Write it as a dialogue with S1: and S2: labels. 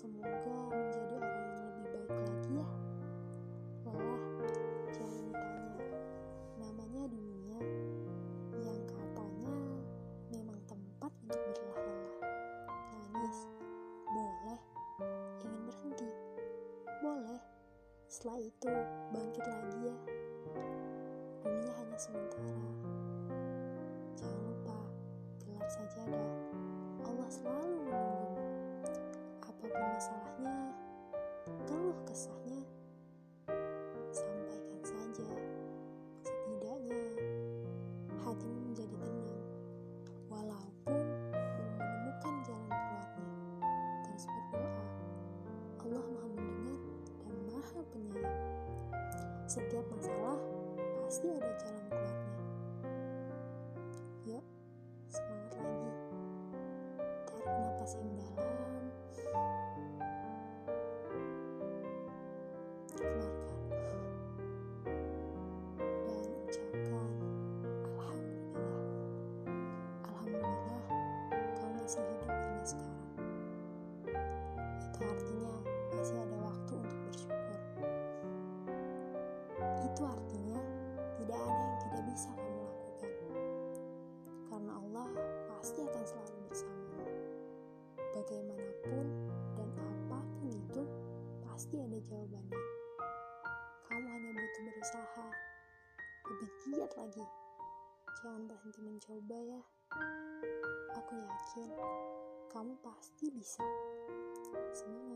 S1: Semoga menjadi orang yang lebih baik lagi ya. Lelah, jangan ditanya. Namanya dunia yang katanya memang tempat untuk berlelah-lelah. Nangis, boleh. Ingin berhenti, boleh. Setelah itu, bangkit lagi ya. Dunia hanya sementara. Keluh kesahnya, sampaikan saja. Setidaknya, hatimu menjadi tenang. Walaupun belum menemukan jalan keluarnya, terus berdoa. Allah maha mendengar dan maha penyayang. Setiap masalah pasti ada jalan keluarnya. Yuk, semangat lagi. Tarik napas yang Keluarkan. Dan ucapkan Alhamdulillah. Alhamdulillah kau masih hidup hingga sekarang. Itu artinya masih ada waktu untuk bersyukur. Itu artinya tidak ada yang tidak bisa kamu lakukan. Karena Allah pasti akan selalu bersamamu. Bagaimanapun dan apa pun itu, pasti ada jawabannya. Lebih giat lagi. Jangan berhenti mencoba ya. Aku yakin kamu pasti bisa. Semangat.